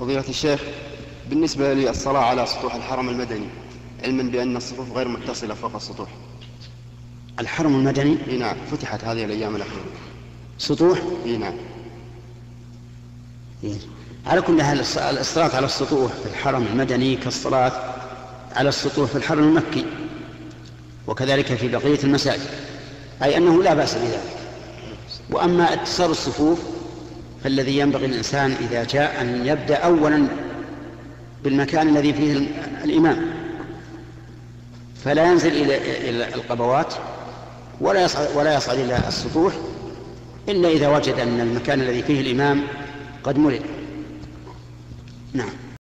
فضيلة الشيخ بالنسبة للصلاة على سطوح الحرم المدني علما بأن الصفوف غير متصلة فوق السطوح. الحرم المدني؟ إي نعم فتحت هذه الأيام الأخيرة. سطوح؟ إي نعم. إيه. على كل حال الصلاة على السطوح في الحرم المدني كالصلاة على السطوح في الحرم المكي وكذلك في بقية المساجد. أي أنه لا بأس بذلك. وأما اتصال الصفوف فالذي ينبغي الإنسان إذا جاء أن يبدأ أولا بالمكان الذي فيه الإمام. فلا ينزل إلى القبوات ولا يصعد ولا يصعد إلى السطوح إلا إذا وجد أن المكان الذي فيه الإمام قد ملئ. نعم.